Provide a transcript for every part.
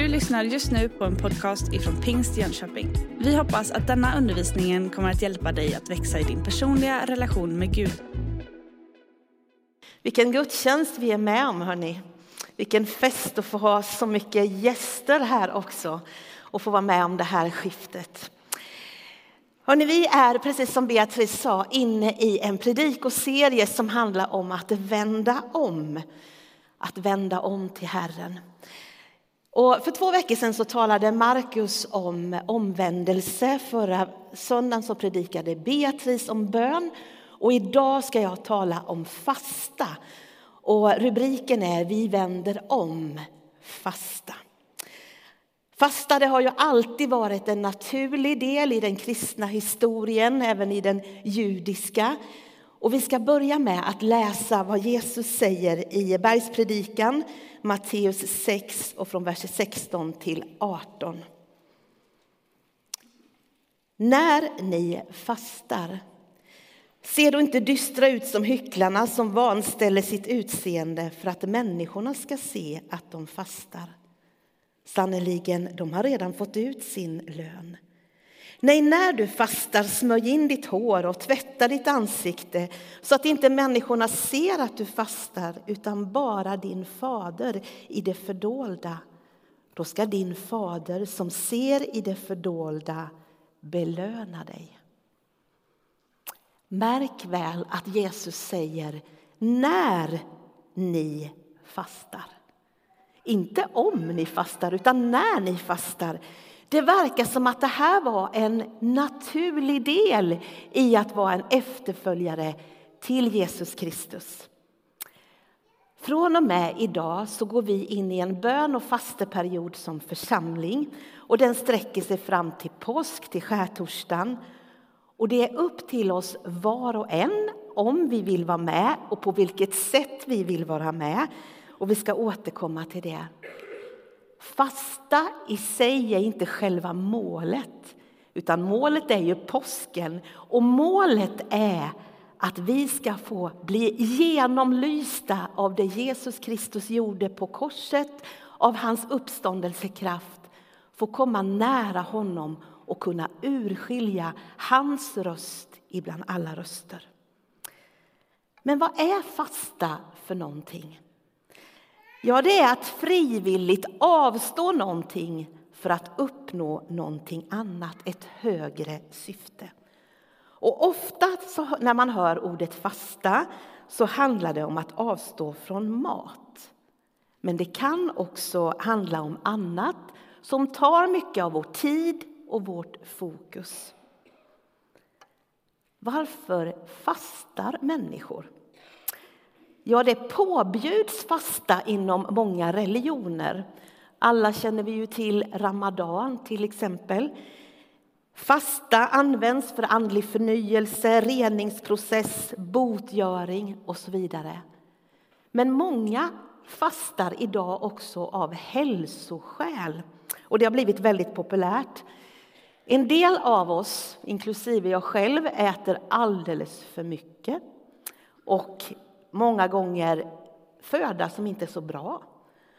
Du lyssnar just nu på en podcast ifrån Pingst Jönköping. Vi hoppas att denna undervisning kommer att hjälpa dig att växa i din personliga relation med Gud. Vilken gudstjänst vi är med om, hörni. Vilken fest att få ha så mycket gäster här också och få vara med om det här skiftet. Hörrni, vi är, precis som Beatrice sa, inne i en predikoserie som handlar om att vända om. Att vända om till Herren. Och för två veckor sedan så talade Markus om omvändelse. Förra söndagen så predikade Beatrice om bön. Och idag ska jag tala om fasta. Och rubriken är Vi vänder om fasta. Fasta det har ju alltid varit en naturlig del i den kristna historien, även i den judiska. Och vi ska börja med att läsa vad Jesus säger i Bergspredikan, Matteus 6 och från vers 16 till 18. När ni fastar, se då inte dystra ut som hycklarna som vanställer sitt utseende för att människorna ska se att de fastar. Sannerligen, de har redan fått ut sin lön. Nej, när du fastar, smörj in ditt hår och tvätta ditt ansikte så att inte människorna ser att du fastar, utan bara din fader i det fördolda. Då ska din fader som ser i det fördolda belöna dig. Märk väl att Jesus säger när ni fastar. Inte om ni fastar, utan när ni fastar. Det verkar som att det här var en naturlig del i att vara en efterföljare till Jesus Kristus. Från och med idag så går vi in i en bön och fasteperiod som församling. Och den sträcker sig fram till påsk, till skärtorsdagen. Och det är upp till oss var och en om vi vill vara med och på vilket sätt vi vill vara med. Och vi ska återkomma till det. Fasta i sig är inte själva målet, utan målet är ju påsken. Och målet är att vi ska få bli genomlysta av det Jesus Kristus gjorde på korset, av hans uppståndelsekraft, få komma nära honom och kunna urskilja hans röst ibland alla röster. Men vad är fasta för någonting? Ja, det är att frivilligt avstå någonting för att uppnå någonting annat, ett högre syfte. Och ofta när man hör ordet fasta så handlar det om att avstå från mat. Men det kan också handla om annat som tar mycket av vår tid och vårt fokus. Varför fastar människor? Ja, det påbjuds fasta inom många religioner. Alla känner vi ju till ramadan till exempel. Fasta används för andlig förnyelse, reningsprocess, botgöring och så vidare. Men många fastar idag också av hälsoskäl och det har blivit väldigt populärt. En del av oss, inklusive jag själv, äter alldeles för mycket och många gånger föda som inte är så bra.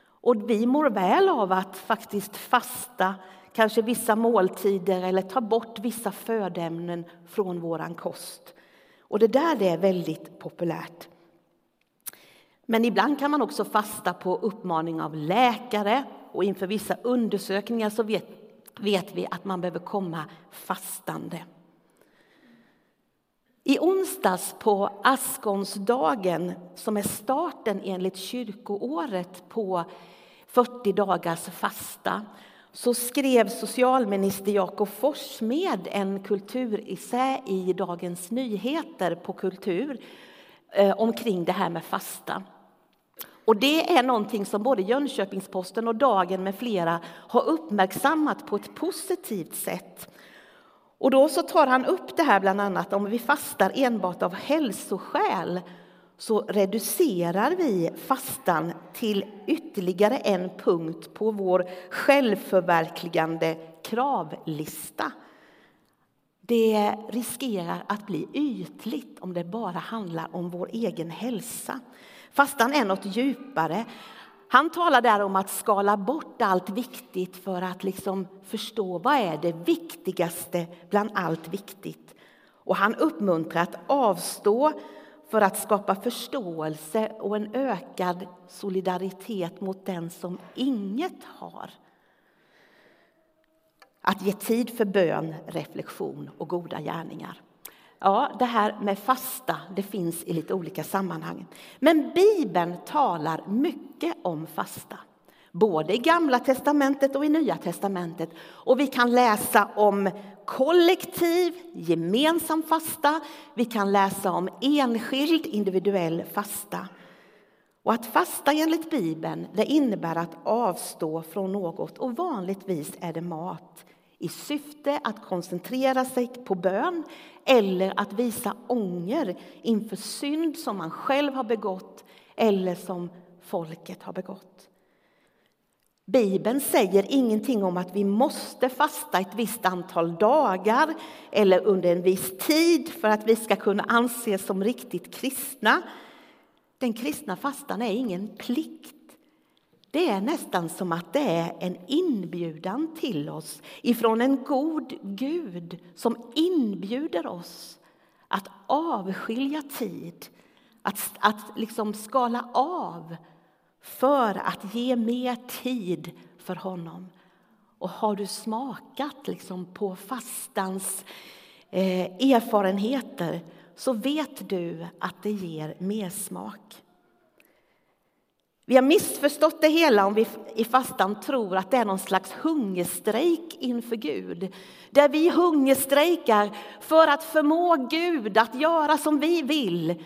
Och vi mår väl av att faktiskt fasta kanske vissa måltider eller ta bort vissa födoämnen från vår kost. Och det där är väldigt populärt. Men ibland kan man också fasta på uppmaning av läkare och inför vissa undersökningar så vet, vet vi att man behöver komma fastande. I onsdags på askonsdagen, som är starten enligt kyrkoåret på 40 dagars fasta, så skrev socialminister Jakob Forssmed en kulturessä i Dagens Nyheter på Kultur eh, omkring det här med fasta. Och det är någonting som både Jönköpings-Posten och Dagen med flera har uppmärksammat på ett positivt sätt. Och då så tar han upp det här bland annat om vi fastar enbart av hälsoskäl så reducerar vi fastan till ytterligare en punkt på vår självförverkligande kravlista. Det riskerar att bli ytligt om det bara handlar om vår egen hälsa. Fastan är något djupare. Han talar där om att skala bort allt viktigt för att liksom förstå vad är det viktigaste bland allt viktigt. Och han uppmuntrar att avstå för att skapa förståelse och en ökad solidaritet mot den som inget har. Att ge tid för bön, reflektion och goda gärningar. Ja, det här med fasta det finns i lite olika sammanhang. Men Bibeln talar mycket om fasta. Både i Gamla testamentet och i Nya testamentet. Och vi kan läsa om kollektiv, gemensam fasta. Vi kan läsa om enskild, individuell fasta. Och att fasta enligt Bibeln det innebär att avstå från något och vanligtvis är det mat i syfte att koncentrera sig på bön eller att visa ånger inför synd som man själv har begått eller som folket har begått. Bibeln säger ingenting om att vi måste fasta ett visst antal dagar eller under en viss tid för att vi ska kunna anses som riktigt kristna. Den kristna fastan är ingen plikt. Det är nästan som att det är en inbjudan till oss ifrån en god Gud som inbjuder oss att avskilja tid, att, att liksom skala av för att ge mer tid för honom. Och har du smakat liksom på fastans eh, erfarenheter så vet du att det ger mer smak. Vi har missförstått det hela om vi i fastan tror att det är någon slags hungerstrejk inför Gud. Där vi hungerstrejkar för att förmå Gud att göra som vi vill.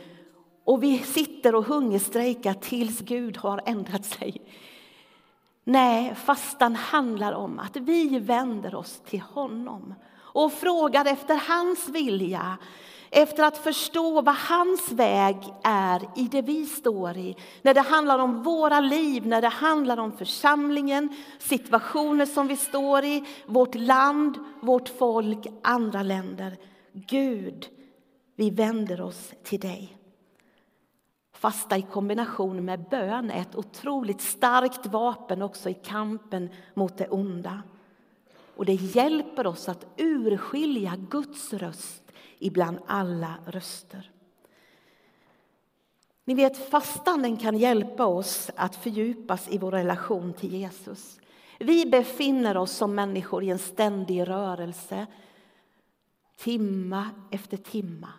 Och vi sitter och hungerstrejkar tills Gud har ändrat sig. Nej, fastan handlar om att vi vänder oss till honom och frågar efter hans vilja efter att förstå vad hans väg är i det vi står i. När det handlar om våra liv, när det handlar om församlingen, situationer som vi står i, vårt land, vårt folk, andra länder. Gud, vi vänder oss till dig. Fasta i kombination med bön är ett otroligt starkt vapen också i kampen mot det onda. Och det hjälper oss att urskilja Guds röst ibland alla röster. Ni vet, fastan kan hjälpa oss att fördjupas i vår relation till Jesus. Vi befinner oss som människor i en ständig rörelse, timma efter timma.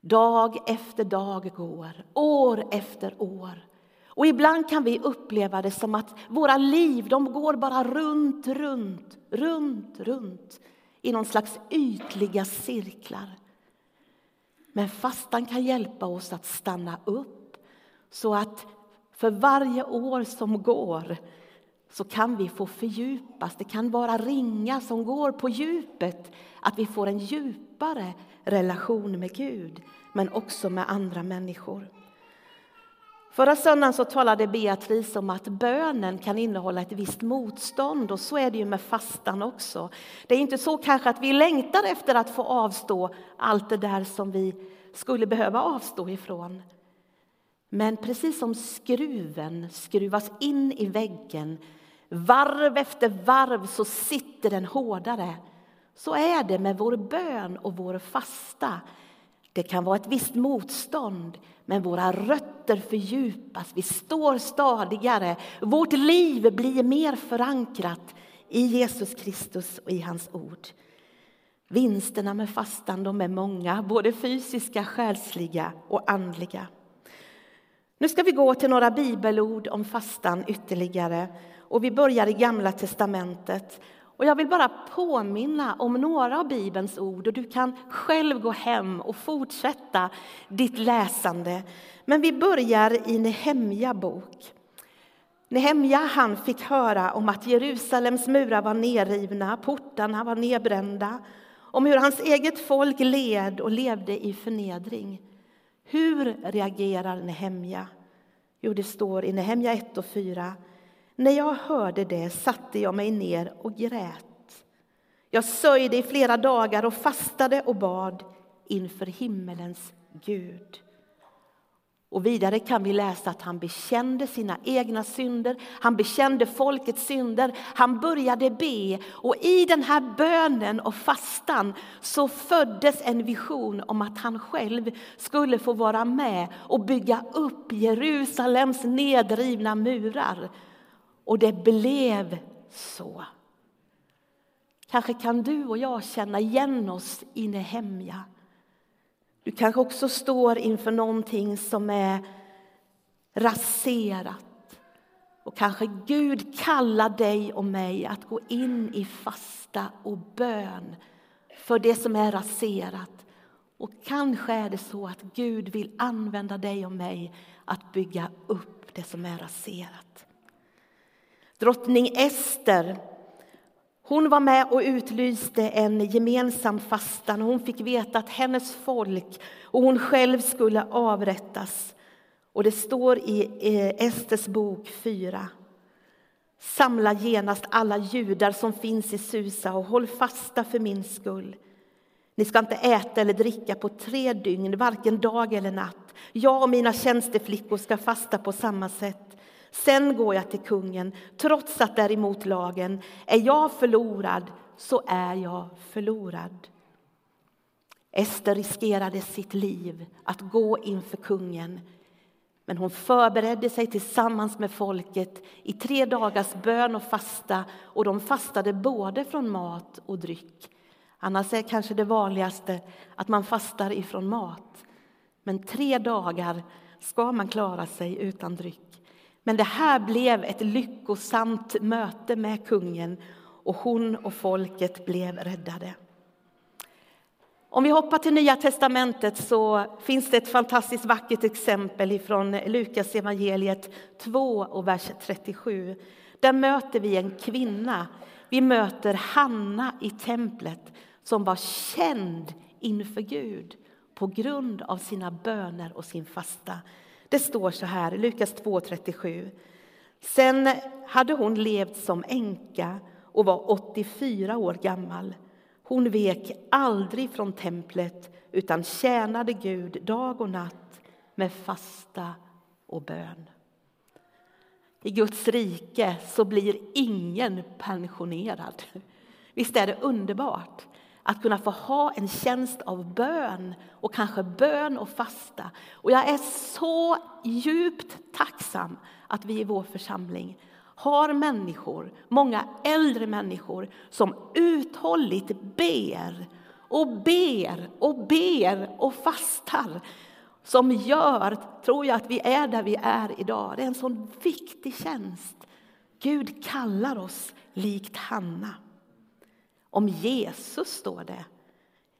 Dag efter dag går, år efter år. Och ibland kan vi uppleva det som att våra liv de går bara runt, runt, runt, runt i någon slags ytliga cirklar. Men fastan kan hjälpa oss att stanna upp så att för varje år som går så kan vi få fördjupas. Det kan vara ringar som går på djupet, att vi får en djupare relation med Gud, men också med andra människor. Förra söndagen så talade Beatrice om att bönen kan innehålla ett visst motstånd och så är det ju med fastan också. Det är inte så kanske att vi längtar efter att få avstå allt det där som vi skulle behöva avstå ifrån. Men precis som skruven skruvas in i väggen varv efter varv så sitter den hårdare. Så är det med vår bön och vår fasta. Det kan vara ett visst motstånd, men våra rötter fördjupas. Vi står stadigare. Vårt liv blir mer förankrat i Jesus Kristus och i hans ord. Vinsterna med fastan de är många, både fysiska, själsliga och andliga. Nu ska vi gå till några bibelord om fastan ytterligare. Och vi börjar i Gamla testamentet. Och jag vill bara påminna om några av Bibelns ord och du kan själv gå hem och fortsätta ditt läsande. Men vi börjar i Nehemja bok. Nehemja han fick höra om att Jerusalems murar var nerrivna, portarna var nedbrända om hur hans eget folk led och levde i förnedring. Hur reagerar Nehemja? Jo, det står i Nehemja 1 och 4. När jag hörde det satte jag mig ner och grät. Jag sörjde i flera dagar och fastade och bad inför himmelens Gud. Och vidare kan vi läsa att han bekände sina egna synder, han bekände folkets synder, han började be. Och i den här bönen och fastan så föddes en vision om att han själv skulle få vara med och bygga upp Jerusalems nedrivna murar. Och det blev så. Kanske kan du och jag känna igen oss i Nehemja. Du kanske också står inför någonting som är raserat. Och kanske Gud kallar dig och mig att gå in i fasta och bön för det som är raserat. Och kanske är det så att Gud vill använda dig och mig att bygga upp det som är raserat. Drottning Ester hon var med och utlyste en gemensam fasta när hon fick veta att hennes folk och hon själv skulle avrättas. Och det står i Esters bok 4. Samla genast alla judar som finns i Susa och håll fasta för min skull. Ni ska inte äta eller dricka på tre dygn, varken dag eller natt. Jag och mina tjänsteflickor ska fasta på samma sätt. Sen går jag till kungen, trots att däremot lagen. Är jag förlorad, så är jag förlorad. Ester riskerade sitt liv att gå inför kungen. Men hon förberedde sig tillsammans med folket i tre dagars bön och fasta och de fastade både från mat och dryck. Annars är kanske det vanligaste att man fastar ifrån mat. Men tre dagar ska man klara sig utan dryck. Men det här blev ett lyckosamt möte med kungen och hon och folket blev räddade. Om vi hoppar till Nya testamentet så finns det ett fantastiskt vackert exempel från Lukas evangeliet 2 och vers 37. Där möter vi en kvinna. Vi möter Hanna i templet som var känd inför Gud på grund av sina böner och sin fasta. Det står så här, Lukas 2.37. Sen hade hon levt som änka och var 84 år gammal. Hon vek aldrig från templet utan tjänade Gud dag och natt med fasta och bön. I Guds rike så blir ingen pensionerad. Visst är det underbart? Att kunna få ha en tjänst av bön och kanske bön och fasta. Och jag är så djupt tacksam att vi i vår församling har människor, många äldre människor som uthålligt ber och ber och ber och fastar som gör, tror jag, att vi är där vi är idag. Det är en sån viktig tjänst. Gud kallar oss likt Hanna. Om Jesus står det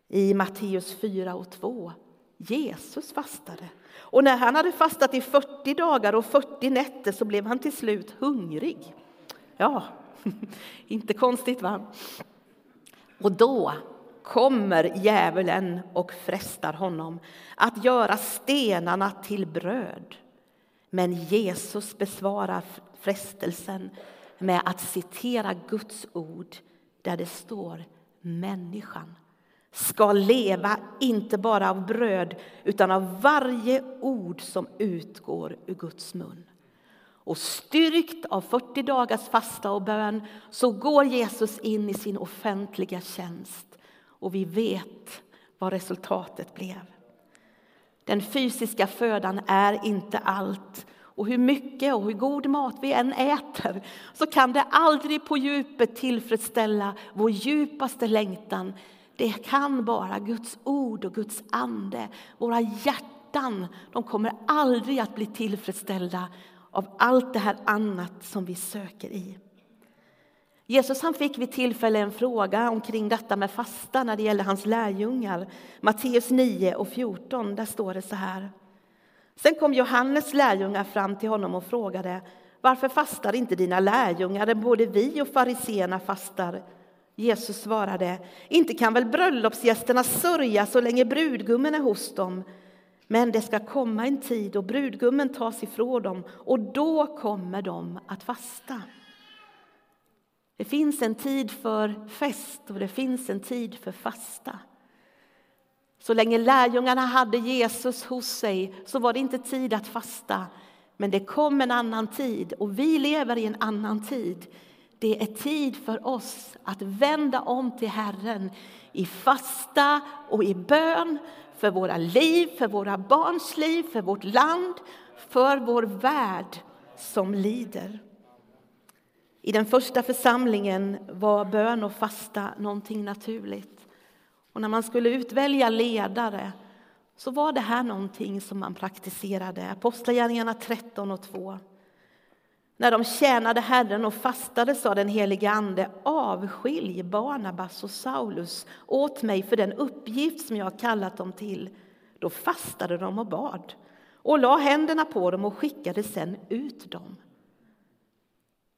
i Matteus 4 och 2. Jesus fastade. Och när han hade fastat i 40 dagar och 40 nätter så blev han till slut hungrig. Ja, inte konstigt va? Och då kommer djävulen och frestar honom att göra stenarna till bröd. Men Jesus besvarar frestelsen med att citera Guds ord där det står människan ska leva inte bara av bröd utan av varje ord som utgår ur Guds mun. Och styrkt av 40 dagars fasta och bön så går Jesus in i sin offentliga tjänst och vi vet vad resultatet blev. Den fysiska födan är inte allt och hur mycket och hur god mat vi än äter så kan det aldrig på djupet tillfredsställa vår djupaste längtan. Det kan bara Guds ord och Guds ande. Våra hjärtan de kommer aldrig att bli tillfredsställda av allt det här annat som vi söker i. Jesus han fick vid tillfälle en fråga omkring detta med fasta när det gäller hans lärjungar. Matteus 9 och 14, där står det så här. Sen kom Johannes lärjungar fram till honom och frågade varför fastar inte dina lärjungar både vi och fariseerna fastar? Jesus svarade, inte kan väl bröllopsgästerna sörja så länge brudgummen är hos dem. Men det ska komma en tid då brudgummen tas ifrån dem och då kommer de att fasta. Det finns en tid för fest och det finns en tid för fasta. Så länge lärjungarna hade Jesus hos sig så var det inte tid att fasta. Men det kom en annan tid och vi lever i en annan tid. Det är tid för oss att vända om till Herren i fasta och i bön för våra liv, för våra barns liv, för vårt land, för vår värld som lider. I den första församlingen var bön och fasta någonting naturligt. Och när man skulle utvälja ledare så var det här någonting som man praktiserade. Apostlagärningarna 13 och 2. När de tjänade Herren och fastade sa den helige Ande avskilj Barnabas och Saulus åt mig för den uppgift som jag har kallat dem till. Då fastade de och bad och la händerna på dem och skickade sedan ut dem.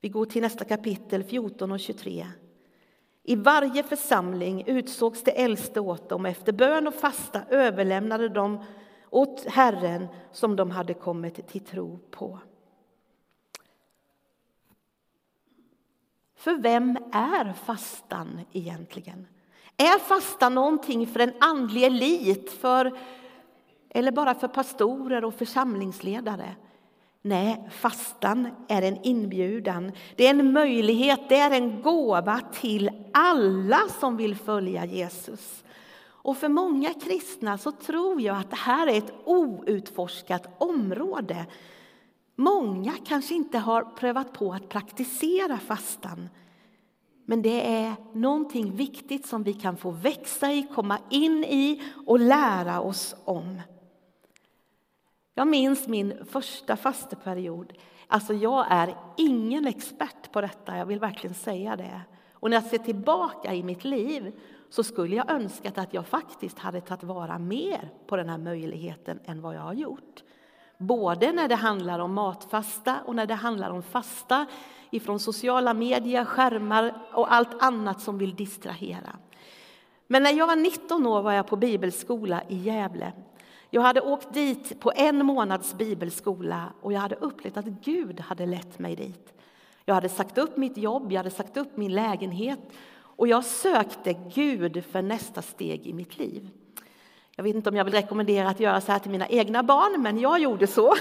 Vi går till nästa kapitel 14 och 23. I varje församling utsågs det äldste åt dem. Efter bön och fasta överlämnade de åt Herren som de hade kommit till tro på. För vem är fastan egentligen? Är fastan någonting för en andlig elit, för, eller bara för pastorer och församlingsledare? Nej, fastan är en inbjudan. Det är en möjlighet, det är en gåva till alla som vill följa Jesus. Och för många kristna så tror jag att det här är ett outforskat område. Många kanske inte har prövat på att praktisera fastan. Men det är någonting viktigt som vi kan få växa i, komma in i och lära oss om. Jag minns min första fasteperiod. Alltså jag är ingen expert på detta, jag vill verkligen säga det. Och när jag ser tillbaka i mitt liv så skulle jag önskat att jag faktiskt hade tagit vara mer på den här möjligheten än vad jag har gjort. Både när det handlar om matfasta och när det handlar om fasta ifrån sociala medier, skärmar och allt annat som vill distrahera. Men när jag var 19 år var jag på bibelskola i Gävle jag hade åkt dit på en månads bibelskola och jag hade upplevt att Gud hade lett mig dit. Jag hade sagt upp mitt jobb, jag hade sagt upp min lägenhet och jag sökte Gud för nästa steg i mitt liv. Jag vet inte om jag vill rekommendera att göra så här till mina egna barn, men jag gjorde så.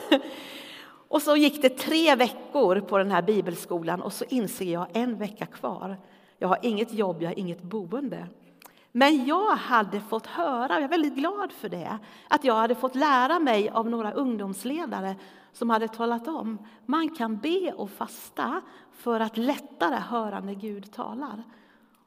Och så gick det tre veckor på den här bibelskolan och så inser jag en vecka kvar. Jag har inget jobb, jag har inget boende. Men jag hade fått höra, jag är väldigt glad för det, att jag hade fått lära mig av några ungdomsledare som hade talat om man kan be och fasta för att lättare höra när Gud talar.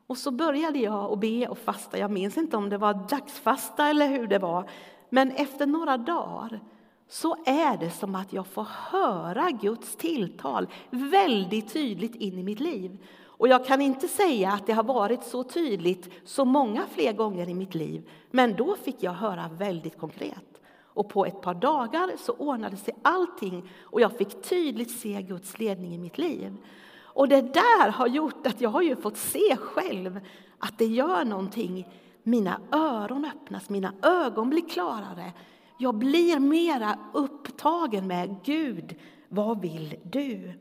Och så började jag att be och fasta. Jag minns inte om det var dagsfasta eller hur det var. Men efter några dagar så är det som att jag får höra Guds tilltal väldigt tydligt in i mitt liv. Och jag kan inte säga att det har varit så tydligt så många fler gånger i mitt liv, men då fick jag höra väldigt konkret. Och på ett par dagar så ordnade sig allting och jag fick tydligt se Guds ledning i mitt liv. Och det där har gjort att jag har ju fått se själv att det gör någonting. Mina öron öppnas, mina ögon blir klarare. Jag blir mera upptagen med Gud, vad vill du?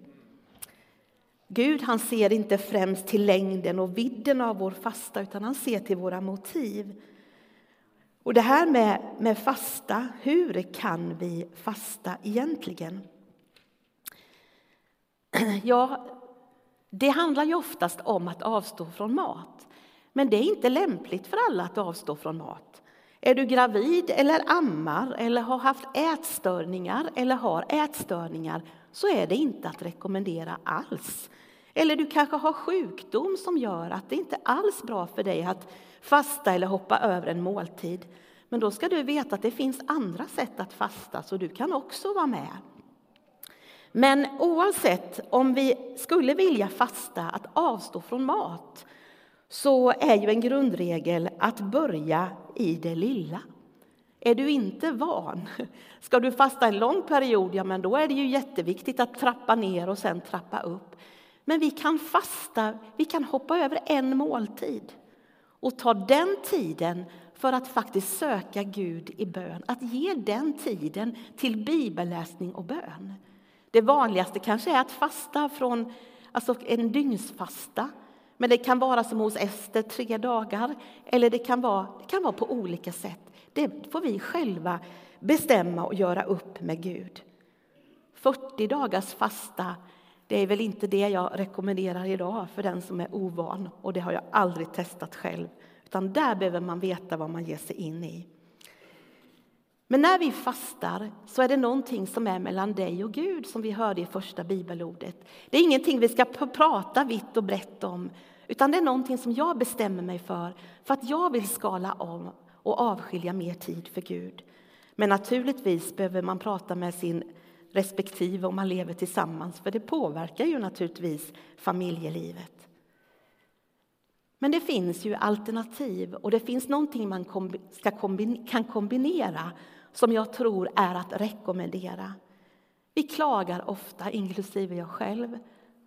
Gud han ser inte främst till längden och vidden av vår fasta utan han ser till våra motiv. Och det här med, med fasta, hur kan vi fasta egentligen? Ja, det handlar ju oftast om att avstå från mat. Men det är inte lämpligt för alla att avstå från mat. Är du gravid eller ammar eller har haft ätstörningar eller har ätstörningar så är det inte att rekommendera alls. Eller du kanske har sjukdom som gör att det inte alls är bra för dig att fasta eller hoppa över en måltid. Men då ska du veta att det finns andra sätt att fasta, så du kan också vara med. Men oavsett om vi skulle vilja fasta, att avstå från mat, så är ju en grundregel att börja i det lilla. Är du inte van, ska du fasta en lång period, ja men då är det ju jätteviktigt att trappa ner och sen trappa upp. Men vi kan fasta, vi kan hoppa över en måltid och ta den tiden för att faktiskt söka Gud i bön. Att ge den tiden till bibelläsning och bön. Det vanligaste kanske är att fasta från alltså en dygnsfasta. Men det kan vara som hos Ester, tre dagar. Eller det kan vara, det kan vara på olika sätt. Det får vi själva bestämma och göra upp med Gud. 40 dagars fasta, det är väl inte det jag rekommenderar idag för den som är ovan och det har jag aldrig testat själv. Utan där behöver man veta vad man ger sig in i. Men när vi fastar så är det någonting som är mellan dig och Gud som vi hörde i första bibelordet. Det är ingenting vi ska prata vitt och brett om utan det är någonting som jag bestämmer mig för för att jag vill skala om och avskilja mer tid för Gud. Men naturligtvis behöver man prata med sin respektive om man lever tillsammans för det påverkar ju naturligtvis familjelivet. Men det finns ju alternativ och det finns någonting man ska kombin kan kombinera som jag tror är att rekommendera. Vi klagar ofta, inklusive jag själv,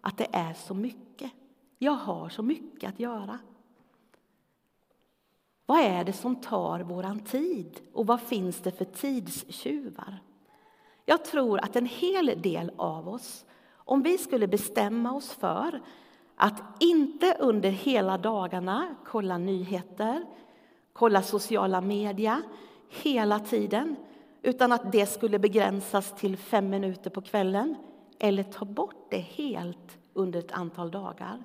att det är så mycket. Jag har så mycket att göra. Vad är det som tar våran tid och vad finns det för tidstjuvar? Jag tror att en hel del av oss, om vi skulle bestämma oss för att inte under hela dagarna kolla nyheter, kolla sociala medier hela tiden utan att det skulle begränsas till fem minuter på kvällen eller ta bort det helt under ett antal dagar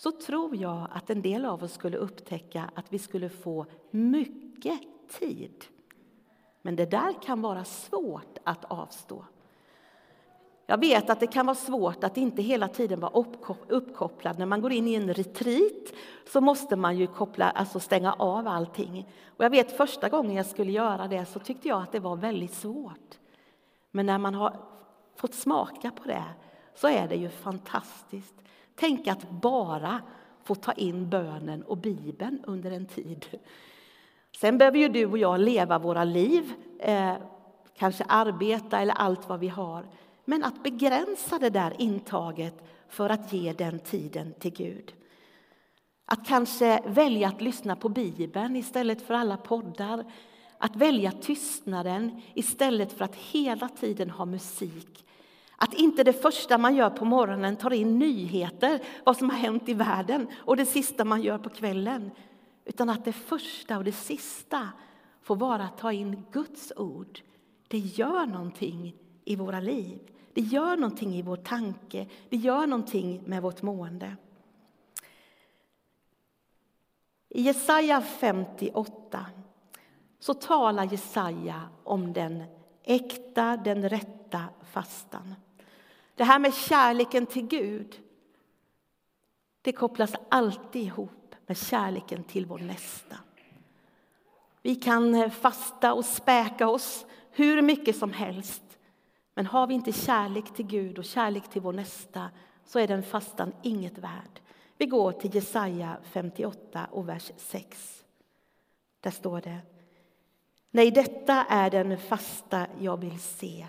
så tror jag att en del av oss skulle upptäcka att vi skulle få mycket tid. Men det där kan vara svårt att avstå. Jag vet att det kan vara svårt att inte hela tiden vara uppkopplad. När man går in i en retreat så måste man ju koppla, alltså stänga av allting. Och jag vet första gången jag skulle göra det så tyckte jag att det var väldigt svårt. Men när man har fått smaka på det så är det ju fantastiskt. Tänk att bara få ta in bönen och Bibeln under en tid. Sen behöver ju du och jag leva våra liv, eh, kanske arbeta eller allt vad vi har. Men att begränsa det där intaget för att ge den tiden till Gud. Att kanske välja att lyssna på Bibeln istället för alla poddar. Att välja tystnaden istället för att hela tiden ha musik. Att inte det första man gör på morgonen tar in nyheter, vad som har hänt i världen och det sista man gör på kvällen. Utan att det första och det sista får vara att ta in Guds ord. Det gör någonting i våra liv. Det gör någonting i vår tanke, det gör någonting med vårt mående. I Jesaja 58 så talar Jesaja om den äkta, den rätta fastan. Det här med kärleken till Gud det kopplas alltid ihop med kärleken till vår nästa. Vi kan eh, fasta och späka oss hur mycket som helst men har vi inte kärlek till Gud och kärlek till vår nästa så är den fastan inget värd. Vi går till Jesaja 58 och vers 6. Där står det Nej, detta är den fasta jag vill se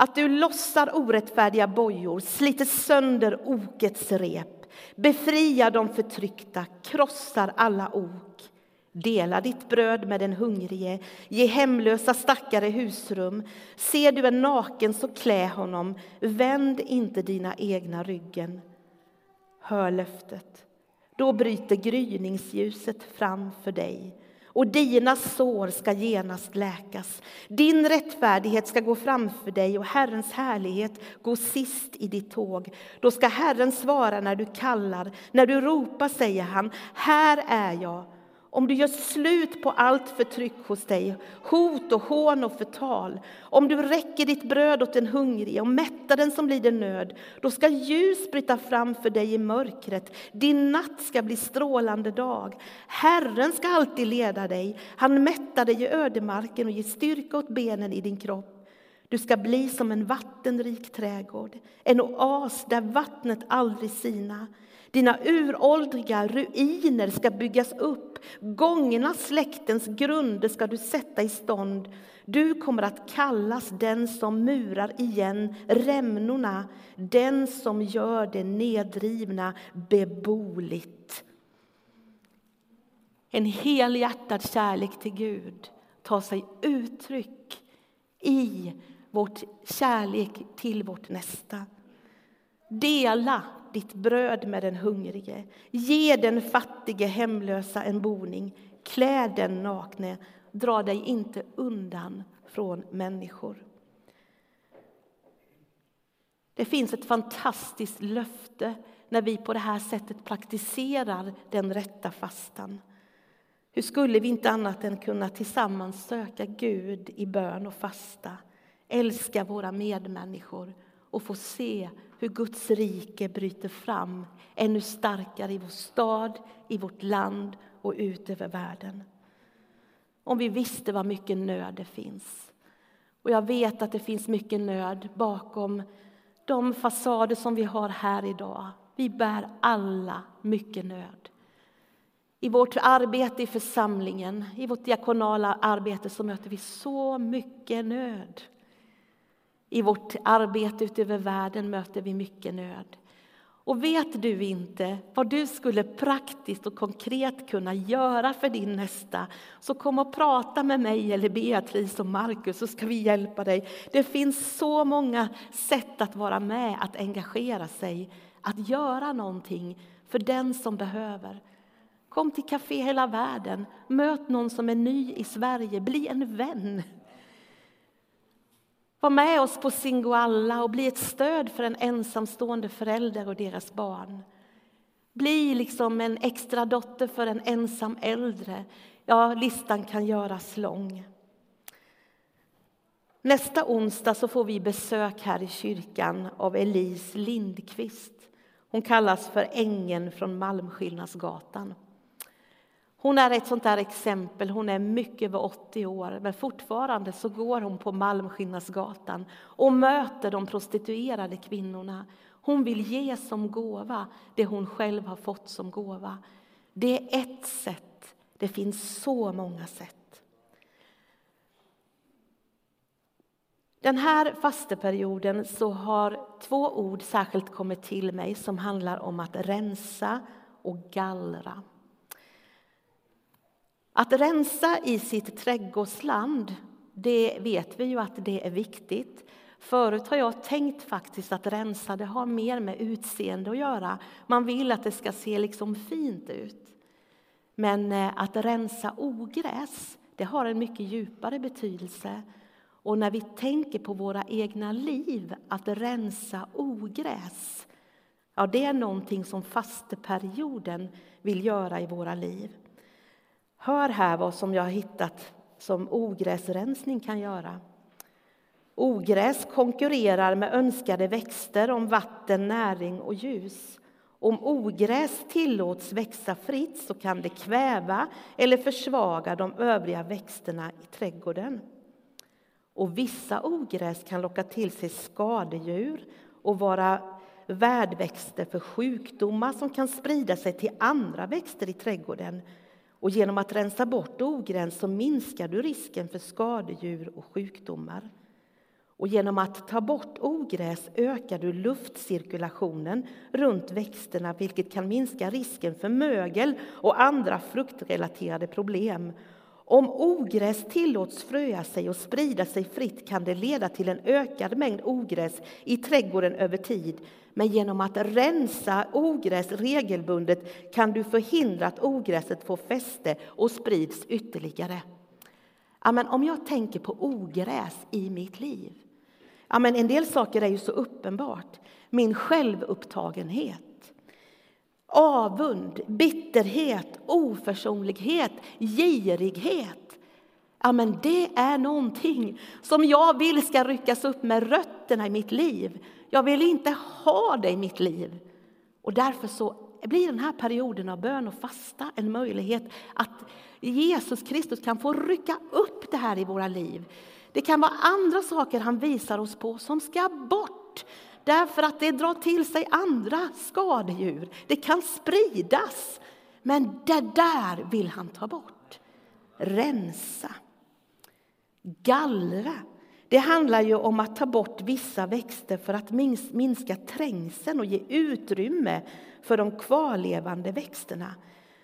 att du lossar orättfärdiga bojor, sliter sönder okets rep befriar de förtryckta, krossar alla ok Dela ditt bröd med den hungrige, ge hemlösa stackare husrum. Ser du en naken, så klä honom. Vänd inte dina egna ryggen. Hör löftet. Då bryter gryningsljuset fram för dig och dina sår ska genast läkas. Din rättfärdighet ska gå framför dig och Herrens härlighet gå sist i ditt tåg. Då ska Herren svara när du kallar, när du ropar säger han, här är jag om du gör slut på allt förtryck hos dig, hot och hån och förtal, om du räcker ditt bröd åt den hungrige och mättar den som lider nöd, då ska ljus bryta fram för dig i mörkret, din natt ska bli strålande dag. Herren ska alltid leda dig, han mättar dig i ödemarken och ger styrka åt benen i din kropp. Du ska bli som en vattenrik trädgård, en oas där vattnet aldrig sinar. Dina uråldriga ruiner ska byggas upp, gångna släktens grunder ska du sätta i stånd. Du kommer att kallas den som murar igen rämnorna, den som gör det nedrivna beboeligt. En helhjärtad kärlek till Gud tar sig uttryck i vårt kärlek till vårt nästa. Dela ditt bröd med den hungrige. Ge den fattige hemlösa en boning. Klä den nakne Dra dig inte undan från människor. Det finns ett fantastiskt löfte när vi på det här sättet praktiserar den rätta fastan. Hur skulle vi inte annat än kunna tillsammans söka Gud i bön och fasta, älska våra medmänniskor och få se hur Guds rike bryter fram ännu starkare i vår stad, i vårt land och ut över världen. Om vi visste vad mycket nöd det finns. Och jag vet att det finns mycket nöd bakom de fasader som vi har här idag. Vi bär alla mycket nöd. I vårt arbete i församlingen, i vårt diakonala arbete så möter vi så mycket nöd. I vårt arbete ute över världen möter vi mycket nöd. Och vet du inte vad du skulle praktiskt och konkret kunna göra för din nästa så kom och prata med mig eller Beatrice och Markus så ska vi hjälpa dig. Det finns så många sätt att vara med, att engagera sig, att göra någonting för den som behöver. Kom till Café Hela Världen, möt någon som är ny i Sverige, bli en vän. Var med oss på Singoalla och bli ett stöd för en ensamstående förälder och deras barn. Bli liksom en extra dotter för en ensam äldre. Ja, listan kan göras lång. Nästa onsdag så får vi besök här i kyrkan av Elise Lindqvist. Hon kallas för ängeln från Malmskillnadsgatan. Hon är ett sånt där exempel. Hon är mycket över 80 år, men fortfarande så går hon på Malmskillnadsgatan och möter de prostituerade kvinnorna. Hon vill ge som gåva det hon själv har fått som gåva. Det är ett sätt. Det finns så många sätt. Den här fasteperioden så har två ord särskilt kommit till mig som handlar om att rensa och gallra. Att rensa i sitt trädgårdsland, det vet vi ju att det är viktigt. Förut har jag tänkt faktiskt att rensa det har mer med utseende att göra. Man vill att det ska se liksom fint ut. Men eh, att rensa ogräs, det har en mycket djupare betydelse. Och när vi tänker på våra egna liv, att rensa ogräs, ja, det är någonting som fasteperioden vill göra i våra liv. Hör här vad som jag har hittat som ogräsrensning kan göra. Ogräs konkurrerar med önskade växter om vatten, näring och ljus. Om ogräs tillåts växa fritt så kan det kväva eller försvaga de övriga växterna i trädgården. Och vissa ogräs kan locka till sig skadedjur och vara värdväxter för sjukdomar som kan sprida sig till andra växter i trädgården och genom att rensa bort ogräs så minskar du risken för skadedjur och sjukdomar. Och genom att ta bort ogräs ökar du luftcirkulationen runt växterna vilket kan minska risken för mögel och andra fruktrelaterade problem. Om ogräs tillåts fröa sig och sprida sig fritt kan det leda till en ökad mängd ogräs i trädgården över tid. Men genom att rensa ogräs regelbundet kan du förhindra att ogräset får fäste och sprids ytterligare. Amen, om jag tänker på ogräs i mitt liv. Amen, en del saker är ju så uppenbart. Min självupptagenhet avund, bitterhet, oförsonlighet, girighet. Ja, men det är någonting som jag vill ska ryckas upp med rötterna i mitt liv. Jag vill inte ha det i mitt liv. Och därför så blir den här perioden av bön och fasta en möjlighet att Jesus Kristus kan få rycka upp det här i våra liv. Det kan vara andra saker han visar oss på som ska bort. Därför att det drar till sig andra skadedjur. Det kan spridas. Men det där vill han ta bort. Rensa. Gallra. Det handlar ju om att ta bort vissa växter för att minska trängseln och ge utrymme för de kvarlevande växterna.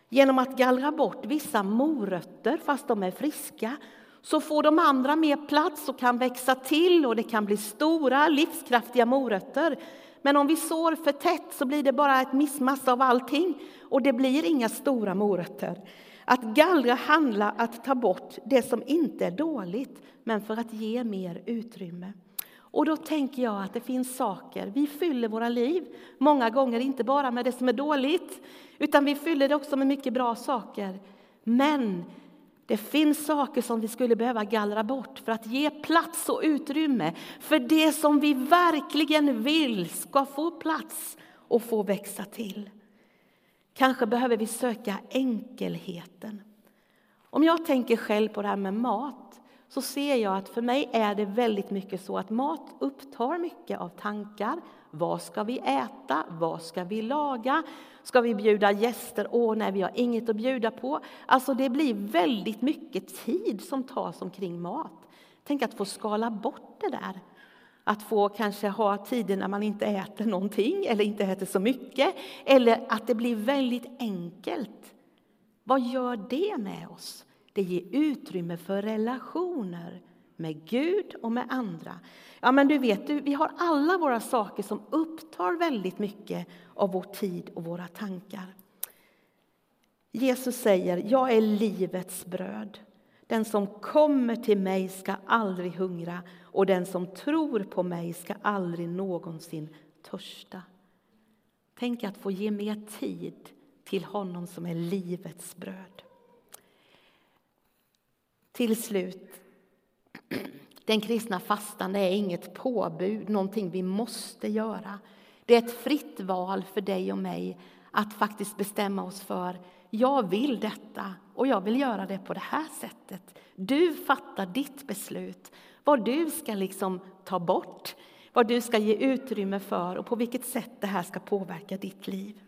Genom att gallra bort vissa morötter, fast de är friska, så får de andra mer plats och kan växa till och det kan bli stora livskraftiga morötter. Men om vi sår för tätt så blir det bara ett missmass av allting och det blir inga stora morötter. Att gallra handlar att ta bort det som inte är dåligt, men för att ge mer utrymme. Och då tänker jag att det finns saker, vi fyller våra liv många gånger inte bara med det som är dåligt, utan vi fyller det också med mycket bra saker. Men det finns saker som vi skulle behöva gallra bort för att ge plats och utrymme för det som vi verkligen vill ska få plats och få växa till. Kanske behöver vi söka enkelheten. Om jag tänker själv på det här med mat så ser jag att för mig är det väldigt mycket så att mat upptar mycket av tankar. Vad ska vi äta? Vad ska vi laga? Ska vi bjuda gäster? Åh, nej, vi har inget att bjuda på. Alltså, det blir väldigt mycket tid som tas omkring mat. Tänk att få skala bort det där. Att få kanske ha tider när man inte äter någonting eller inte äter så mycket. Eller att det blir väldigt enkelt. Vad gör det med oss? Det ger utrymme för relationer med Gud och med andra. Ja, men du vet, vi har alla våra saker som upptar väldigt mycket av vår tid och våra tankar. Jesus säger, jag är livets bröd. Den som kommer till mig ska aldrig hungra och den som tror på mig ska aldrig någonsin törsta. Tänk att få ge mer tid till honom som är livets bröd. Till slut, den kristna fastan är inget påbud, någonting vi måste göra. Det är ett fritt val för dig och mig att faktiskt bestämma oss för jag vill detta och jag vill göra det på det här sättet. Du fattar ditt beslut, vad du ska liksom ta bort, vad du ska ge utrymme för och på vilket sätt det här ska påverka ditt liv.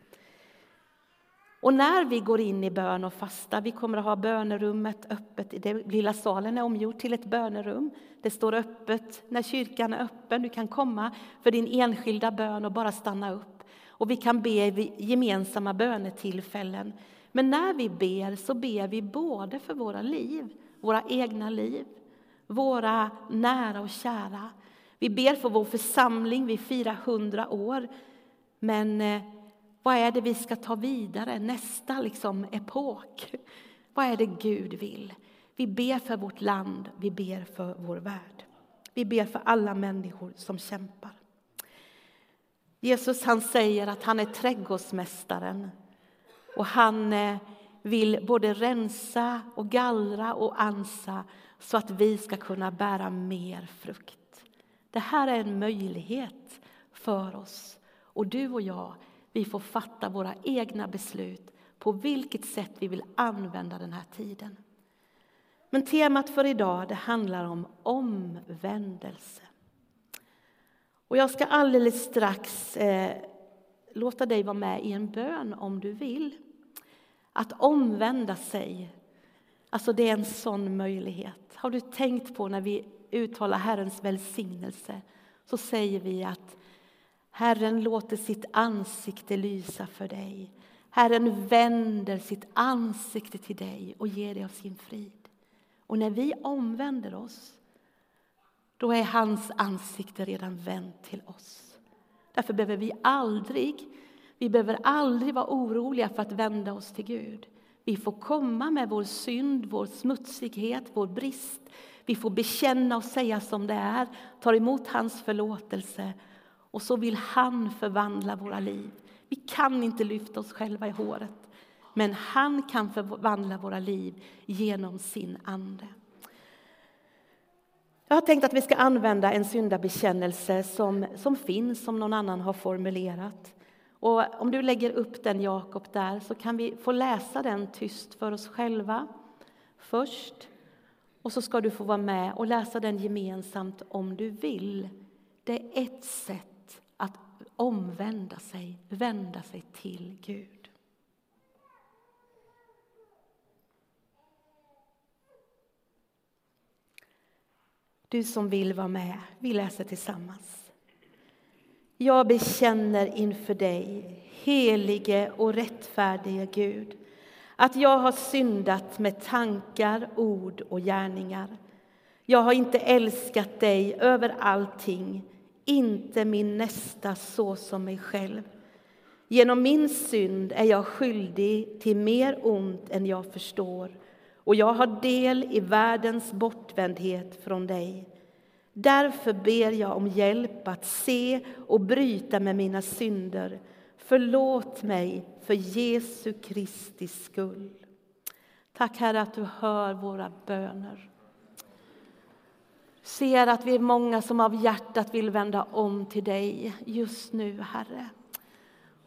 Och när vi går in i bön och fasta, vi kommer att ha bönerummet öppet, det lilla salen är omgjord till ett bönerum. Det står öppet när kyrkan är öppen, du kan komma för din enskilda bön och bara stanna upp. Och vi kan be vid gemensamma bönetillfällen. Men när vi ber så ber vi både för våra liv, våra egna liv, våra nära och kära. Vi ber för vår församling, vi firar hundra år. Men eh, vad är det vi ska ta vidare, nästa liksom epok? Vad är det Gud vill? Vi ber för vårt land, vi ber för vår värld. Vi ber för alla människor som kämpar. Jesus han säger att han är trädgårdsmästaren och han eh, vill både rensa och gallra och ansa så att vi ska kunna bära mer frukt. Det här är en möjlighet för oss. Och du och jag, vi får fatta våra egna beslut på vilket sätt vi vill använda den här tiden. Men temat för idag det handlar om omvändelse. Och jag ska alldeles strax eh, låta dig vara med i en bön om du vill. Att omvända sig, alltså det är en sån möjlighet. Har du tänkt på när vi uttalar Herrens välsignelse så säger vi att Herren låter sitt ansikte lysa för dig. Herren vänder sitt ansikte till dig och ger dig av sin frid. Och när vi omvänder oss, då är hans ansikte redan vänt till oss. Därför behöver vi aldrig, vi behöver aldrig vara oroliga för att vända oss till Gud. Vi får komma med vår synd, vår smutsighet, vår brist. Vi får bekänna och säga som det är, ta emot hans förlåtelse och så vill han förvandla våra liv. Vi kan inte lyfta oss själva i håret, men han kan förvandla våra liv genom sin ande. Jag har tänkt att vi ska använda en syndabekännelse som, som finns, som någon annan har formulerat. Och om du lägger upp den, Jakob, där så kan vi få läsa den tyst för oss själva först. Och så ska du få vara med och läsa den gemensamt om du vill. Det är ett sätt omvända sig, vända sig till Gud. Du som vill vara med, vi läser tillsammans. Jag bekänner inför dig, helige och rättfärdige Gud att jag har syndat med tankar, ord och gärningar. Jag har inte älskat dig över allting, inte min nästa så som mig själv. Genom min synd är jag skyldig till mer ont än jag förstår och jag har del i världens bortvändhet från dig. Därför ber jag om hjälp att se och bryta med mina synder. Förlåt mig för Jesu Kristi skull. Tack Herre att du hör våra böner. Ser att vi är många som av hjärtat vill vända om till dig just nu, Herre.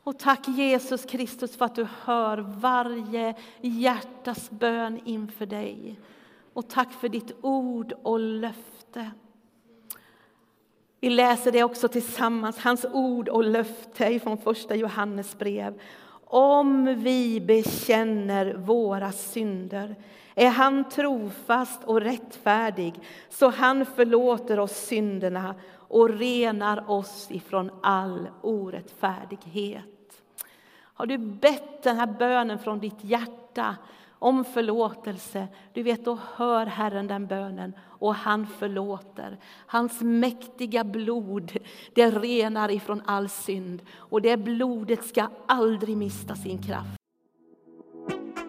Och tack Jesus Kristus för att du hör varje hjärtas bön inför dig. Och tack för ditt ord och löfte. Vi läser det också tillsammans, hans ord och löfte från första Johannes brev. Om vi bekänner våra synder är han trofast och rättfärdig så han förlåter oss synderna och renar oss ifrån all orättfärdighet. Har du bett den här bönen från ditt hjärta om förlåtelse, du vet, då hör Herren den bönen och han förlåter. Hans mäktiga blod, det renar ifrån all synd och det blodet ska aldrig mista sin kraft.